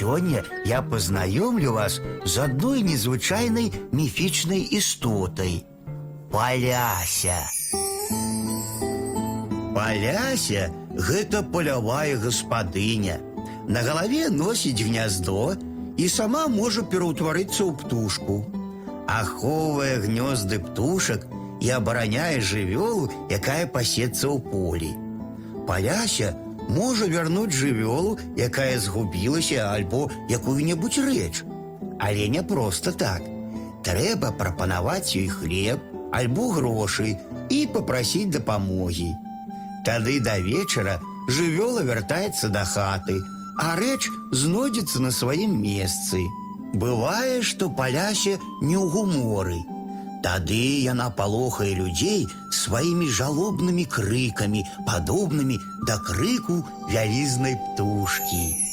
Сёння я познаёмлю вас з адной незвычайнай міфічнай істотай. Паляся. Паляся гэта палявая гаспадыня. На галаве носіць гняздо і сама можа пераўтварыцца ў птушку. Ахоўвае гнёзды птушак і абараняе жывёлу, якая пасецца ў полі. Паляся можа вярнуць жывёлу, якая згубілася альбо якую-небудзь рэч. Але не проста так. Трэба прапанаваць ёй хлеб альбо грошы і папрасіць дапамогі. Тады да вечара жывёла вяртаецца да хаты, а рэч знойдзецца на сваім месцы. Бывае, што паляся не ў гуморы. Тады яна палохае людзей сваімі жалобнымі крыкамі, падобнымі да крыку вялізнай птушкі.